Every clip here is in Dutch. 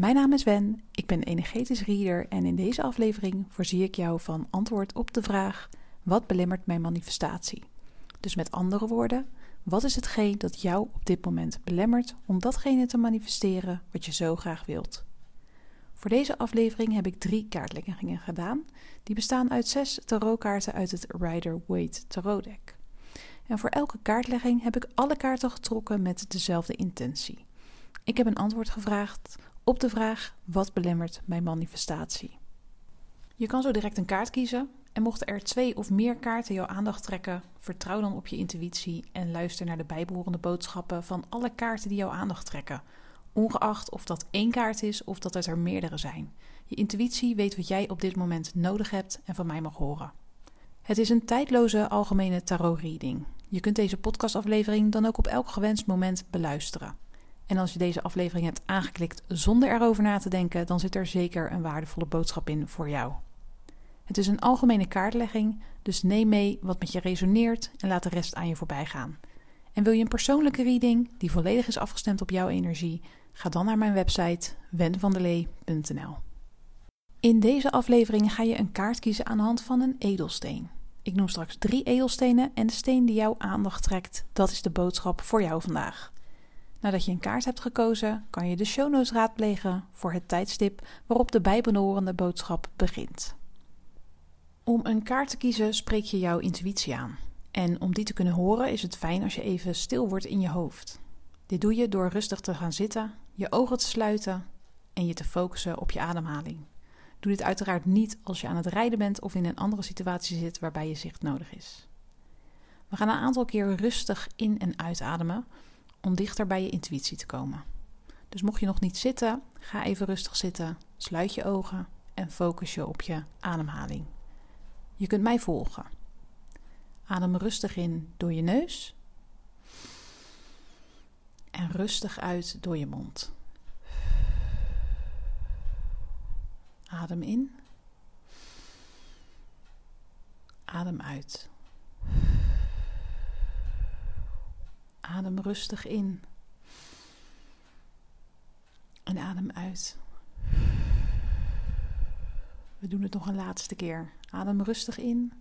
Mijn naam is Wen, ik ben energetisch reader en in deze aflevering voorzie ik jou van antwoord op de vraag: wat belemmert mijn manifestatie? Dus met andere woorden, wat is hetgeen dat jou op dit moment belemmert om datgene te manifesteren wat je zo graag wilt? Voor deze aflevering heb ik drie kaartleggingen gedaan. Die bestaan uit zes tarotkaarten uit het Rider-Waite tarotdeck. En voor elke kaartlegging heb ik alle kaarten getrokken met dezelfde intentie. Ik heb een antwoord gevraagd op de vraag: wat belemmert mijn manifestatie? Je kan zo direct een kaart kiezen en mochten er twee of meer kaarten jouw aandacht trekken, vertrouw dan op je intuïtie en luister naar de bijbehorende boodschappen van alle kaarten die jouw aandacht trekken, ongeacht of dat één kaart is of dat het er meerdere zijn. Je intuïtie weet wat jij op dit moment nodig hebt en van mij mag horen. Het is een tijdloze algemene tarot reading. Je kunt deze podcastaflevering dan ook op elk gewenst moment beluisteren. En als je deze aflevering hebt aangeklikt zonder erover na te denken, dan zit er zeker een waardevolle boodschap in voor jou. Het is een algemene kaartlegging, dus neem mee wat met je resoneert en laat de rest aan je voorbij gaan. En wil je een persoonlijke reading die volledig is afgestemd op jouw energie? Ga dan naar mijn website wenvandelee.nl. In deze aflevering ga je een kaart kiezen aan de hand van een edelsteen. Ik noem straks drie edelstenen en de steen die jouw aandacht trekt, dat is de boodschap voor jou vandaag. Nadat je een kaart hebt gekozen, kan je de show notes raadplegen voor het tijdstip waarop de bijbehorende boodschap begint. Om een kaart te kiezen spreek je jouw intuïtie aan. En om die te kunnen horen is het fijn als je even stil wordt in je hoofd. Dit doe je door rustig te gaan zitten, je ogen te sluiten en je te focussen op je ademhaling. Doe dit uiteraard niet als je aan het rijden bent of in een andere situatie zit waarbij je zicht nodig is. We gaan een aantal keer rustig in- en uitademen om dichter bij je intuïtie te komen. Dus mocht je nog niet zitten, ga even rustig zitten, sluit je ogen en focus je op je ademhaling. Je kunt mij volgen. Adem rustig in door je neus en rustig uit door je mond. Adem in. Adem uit. Adem rustig in. En adem uit. We doen het nog een laatste keer. Adem rustig in.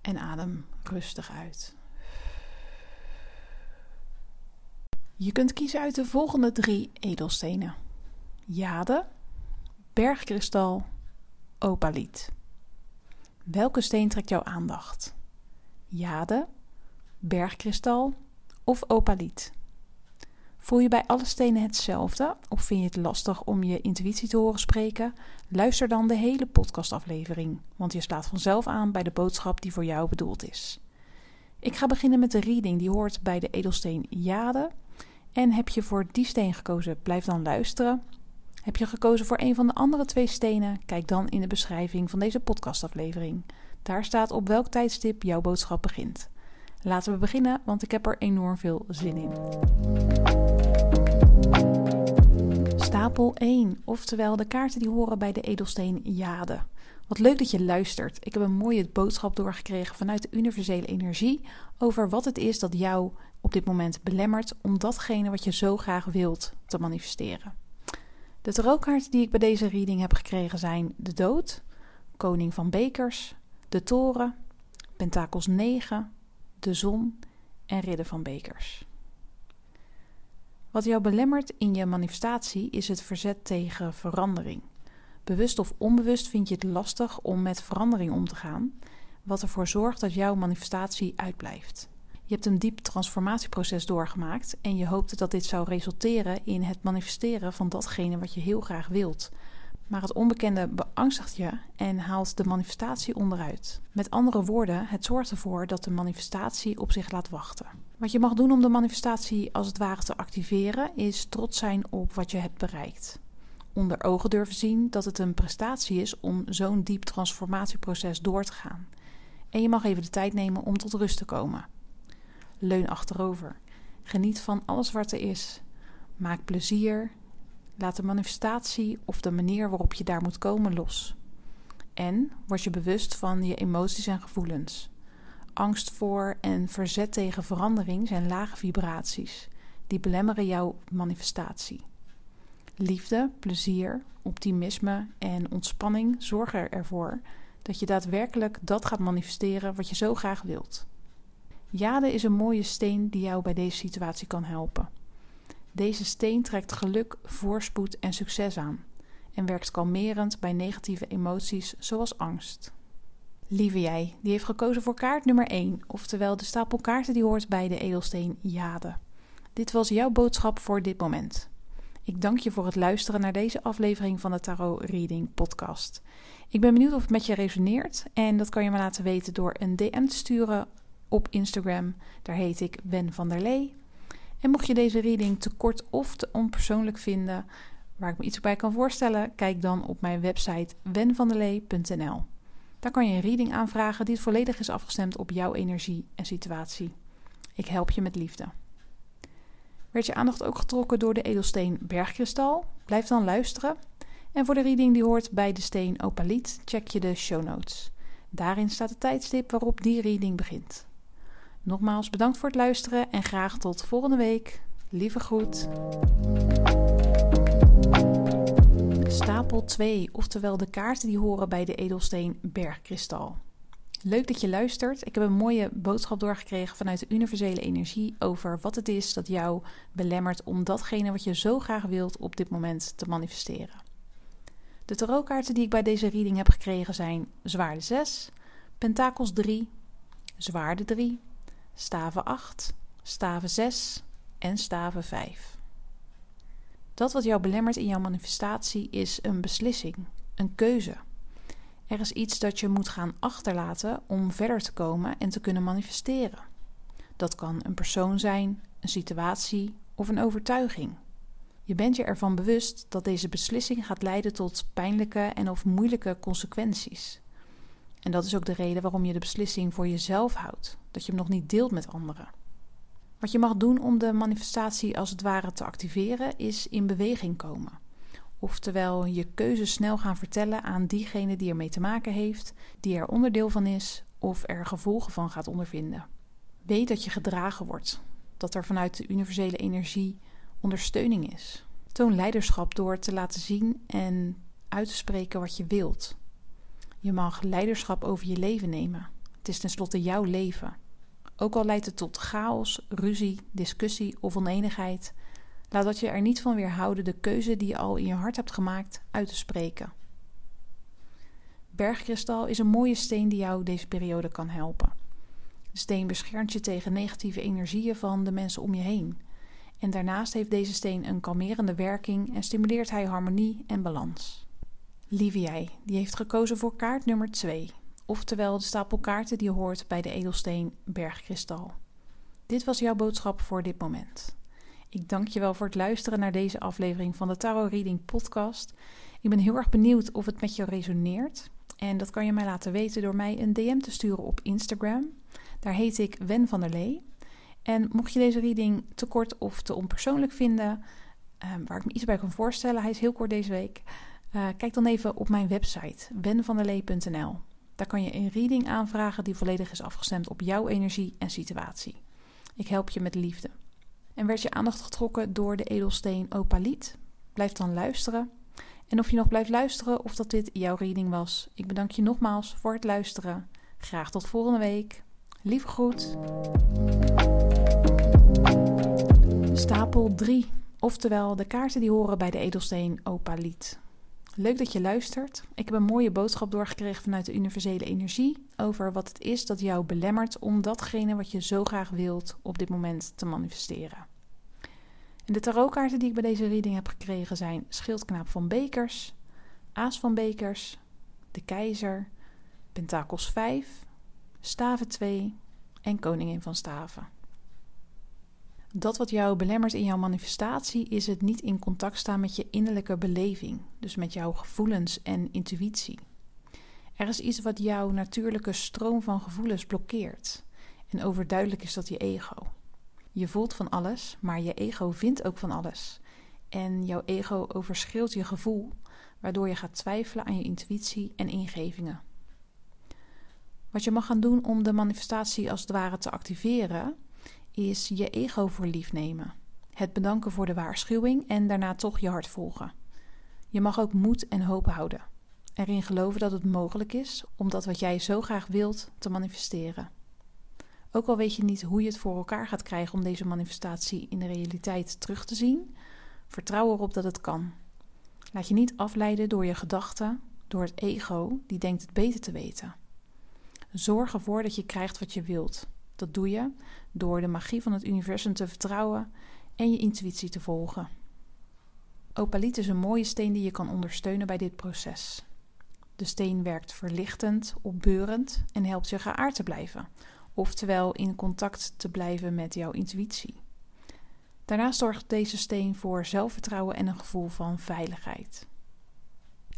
En adem rustig uit. Je kunt kiezen uit de volgende drie edelstenen: jade, bergkristal, opaliet. Welke steen trekt jouw aandacht? Jade, bergkristal of opaliet? Voel je bij alle stenen hetzelfde of vind je het lastig om je intuïtie te horen spreken? Luister dan de hele podcastaflevering, want je slaat vanzelf aan bij de boodschap die voor jou bedoeld is. Ik ga beginnen met de reading die hoort bij de edelsteen Jade. En heb je voor die steen gekozen, blijf dan luisteren. Heb je gekozen voor een van de andere twee stenen, kijk dan in de beschrijving van deze podcastaflevering. Daar staat op welk tijdstip jouw boodschap begint. Laten we beginnen, want ik heb er enorm veel zin in. Stapel 1, oftewel de kaarten die horen bij de edelsteen Jade. Wat leuk dat je luistert. Ik heb een mooie boodschap doorgekregen vanuit de universele energie over wat het is dat jou op dit moment belemmert om datgene wat je zo graag wilt te manifesteren. De tarotkaarten die ik bij deze reading heb gekregen zijn de dood, koning van bekers, de toren, pentakels 9, de zon en ridder van bekers. Wat jou belemmert in je manifestatie is het verzet tegen verandering. Bewust of onbewust vind je het lastig om met verandering om te gaan, wat ervoor zorgt dat jouw manifestatie uitblijft. Je hebt een diep transformatieproces doorgemaakt en je hoopte dat dit zou resulteren in het manifesteren van datgene wat je heel graag wilt. Maar het onbekende beangstigt je en haalt de manifestatie onderuit. Met andere woorden, het zorgt ervoor dat de manifestatie op zich laat wachten. Wat je mag doen om de manifestatie als het ware te activeren, is trots zijn op wat je hebt bereikt. onder ogen durven zien dat het een prestatie is om zo'n diep transformatieproces door te gaan. En je mag even de tijd nemen om tot rust te komen. Leun achterover. Geniet van alles wat er is. Maak plezier. Laat de manifestatie of de manier waarop je daar moet komen los. En word je bewust van je emoties en gevoelens. Angst voor en verzet tegen verandering zijn lage vibraties. Die belemmeren jouw manifestatie. Liefde, plezier, optimisme en ontspanning zorgen ervoor dat je daadwerkelijk dat gaat manifesteren wat je zo graag wilt. Jade is een mooie steen die jou bij deze situatie kan helpen. Deze steen trekt geluk, voorspoed en succes aan en werkt kalmerend bij negatieve emoties zoals angst. Lieve jij, die heeft gekozen voor kaart nummer 1, oftewel de stapel kaarten die hoort bij de edelsteen Jade. Dit was jouw boodschap voor dit moment. Ik dank je voor het luisteren naar deze aflevering van de Tarot Reading Podcast. Ik ben benieuwd of het met je resoneert en dat kan je me laten weten door een DM te sturen op Instagram. Daar heet ik Wen van der Lee. En mocht je deze reading te kort of te onpersoonlijk vinden, waar ik me iets bij kan voorstellen, kijk dan op mijn website wenvanderlee.nl. Daar kan je een reading aanvragen die volledig is afgestemd op jouw energie en situatie. Ik help je met liefde. Werd je aandacht ook getrokken door de edelsteen bergkristal? Blijf dan luisteren. En voor de reading die hoort bij de steen opaliet, check je de show notes. Daarin staat het tijdstip waarop die reading begint. Nogmaals bedankt voor het luisteren en graag tot volgende week. Lieve groet. Stapel 2, oftewel de kaarten die horen bij de edelsteen bergkristal. Leuk dat je luistert. Ik heb een mooie boodschap doorgekregen vanuit de universele energie over wat het is dat jou belemmert om datgene wat je zo graag wilt op dit moment te manifesteren. De tarotkaarten die ik bij deze reading heb gekregen zijn zwaarde 6, pentakels 3, zwaarde 3, staven 8, staven 6 en staven 5. Dat wat jou belemmert in jouw manifestatie is een beslissing, een keuze. Er is iets dat je moet gaan achterlaten om verder te komen en te kunnen manifesteren. Dat kan een persoon zijn, een situatie of een overtuiging. Je bent je ervan bewust dat deze beslissing gaat leiden tot pijnlijke en of moeilijke consequenties. En dat is ook de reden waarom je de beslissing voor jezelf houdt, dat je hem nog niet deelt met anderen. Wat je mag doen om de manifestatie als het ware te activeren, is in beweging komen. Oftewel je keuze snel gaan vertellen aan diegene die ermee te maken heeft, die er onderdeel van is of er gevolgen van gaat ondervinden. Weet dat je gedragen wordt, dat er vanuit de universele energie ondersteuning is. Toon leiderschap door te laten zien en uit te spreken wat je wilt. Je mag leiderschap over je leven nemen. Is tenslotte jouw leven. Ook al leidt het tot chaos, ruzie, discussie of oneenigheid, laat dat je er niet van weerhouden de keuze die je al in je hart hebt gemaakt uit te spreken. Bergkristal is een mooie steen die jou deze periode kan helpen. De steen beschermt je tegen negatieve energieën van de mensen om je heen. En daarnaast heeft deze steen een kalmerende werking en stimuleert hij harmonie en balans. Lieve jij, die heeft gekozen voor kaart nummer 2, oftewel de stapel kaarten die hoort bij de edelsteen bergkristal. Dit was jouw boodschap voor dit moment. Ik dank je wel voor het luisteren naar deze aflevering van de Tarot Reading Podcast. Ik ben heel erg benieuwd of het met je resoneert. En dat kan je mij laten weten door mij een DM te sturen op Instagram. Daar heet ik Wen van der Lee. En mocht je deze reading te kort of te onpersoonlijk vinden, ehm, waar ik me iets bij kan voorstellen, hij is heel kort deze week, uh, kijk dan even op mijn website wenvanderlee.nl. Daar kan je een reading aanvragen die volledig is afgestemd op jouw energie en situatie. Ik help je met liefde. En werd je aandacht getrokken door de edelsteen opaliet? Blijf dan luisteren. En of je nog blijft luisteren of dat dit jouw reading was, ik bedank je nogmaals voor het luisteren. Graag tot volgende week. Lieve groet. Stapel 3, oftewel de kaarten die horen bij de edelsteen opaliet. Leuk dat je luistert. Ik heb een mooie boodschap doorgekregen vanuit de universele energie over wat het is dat jou belemmert om datgene wat je zo graag wilt op dit moment te manifesteren. En de tarotkaarten die ik bij deze reading heb gekregen zijn Schildknaap van Bekers, Aas van Bekers, de Keizer, Pentakels 5, Staven 2 en Koningin van Staven. Dat wat jou belemmert in jouw manifestatie is het niet in contact staan met je innerlijke beleving, dus met jouw gevoelens en intuïtie. Er is iets wat jouw natuurlijke stroom van gevoelens blokkeert. En overduidelijk is dat je ego. Je voelt van alles, maar je ego vindt ook van alles. En jouw ego overschreeuwt je gevoel, waardoor je gaat twijfelen aan je intuïtie en ingevingen. Wat je mag gaan doen om de manifestatie als het ware te activeren, is je ego voor lief nemen. Het bedanken voor de waarschuwing en daarna toch je hart volgen. Je mag ook moed en hoop houden. Erin geloven dat het mogelijk is om dat wat jij zo graag wilt te manifesteren. Ook al weet je niet hoe je het voor elkaar gaat krijgen om deze manifestatie in de realiteit terug te zien, vertrouw erop dat het kan. Laat je niet afleiden door je gedachten, door het ego die denkt het beter te weten. Zorg ervoor dat je krijgt wat je wilt. Dat doe je door de magie van het universum te vertrouwen en je intuïtie te volgen. Opaliet is een mooie steen die je kan ondersteunen bij dit proces. De steen werkt verlichtend, opbeurend en helpt je geaard te blijven, oftewel in contact te blijven met jouw intuïtie. Daarnaast zorgt deze steen voor zelfvertrouwen en een gevoel van veiligheid.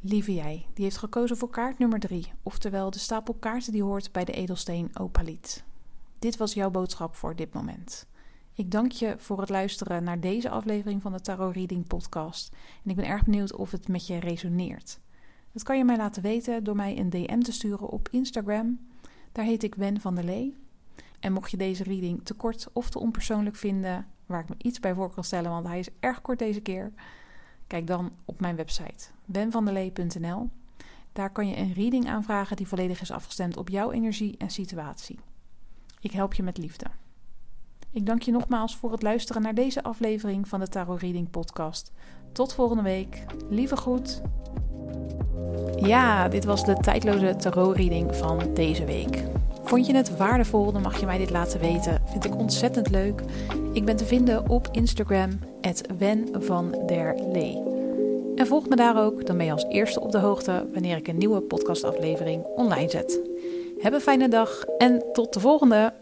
Lieve jij, die heeft gekozen voor kaart nummer 3, oftewel de stapel kaarten die hoort bij de edelsteen opaliet. Dit was jouw boodschap voor dit moment. Ik dank je voor het luisteren naar deze aflevering van de Tarot Reading Podcast en ik ben erg benieuwd of het met je resoneert. Dat kan je mij laten weten door mij een DM te sturen op Instagram. Daar heet ik Wen van der Lee. En mocht je deze reading te kort of te onpersoonlijk vinden, waar ik me iets bij voor kan stellen, want hij is erg kort deze keer, kijk dan op mijn website wenvanderlee.nl. Daar kan je een reading aanvragen die volledig is afgestemd op jouw energie en situatie. Ik help je met liefde. Ik dank je nogmaals voor het luisteren naar deze aflevering van de Tarot Reading Podcast. Tot volgende week. Lieve groet. Ja, dit was de tijdloze tarot reading van deze week. Vond je het waardevol, dan mag je mij dit laten weten. Vind ik ontzettend leuk. Ik ben te vinden op Instagram, Wen der Lee. En volg me daar ook, dan ben je als eerste op de hoogte wanneer ik een nieuwe podcastaflevering online zet. Heb een fijne dag en tot de volgende!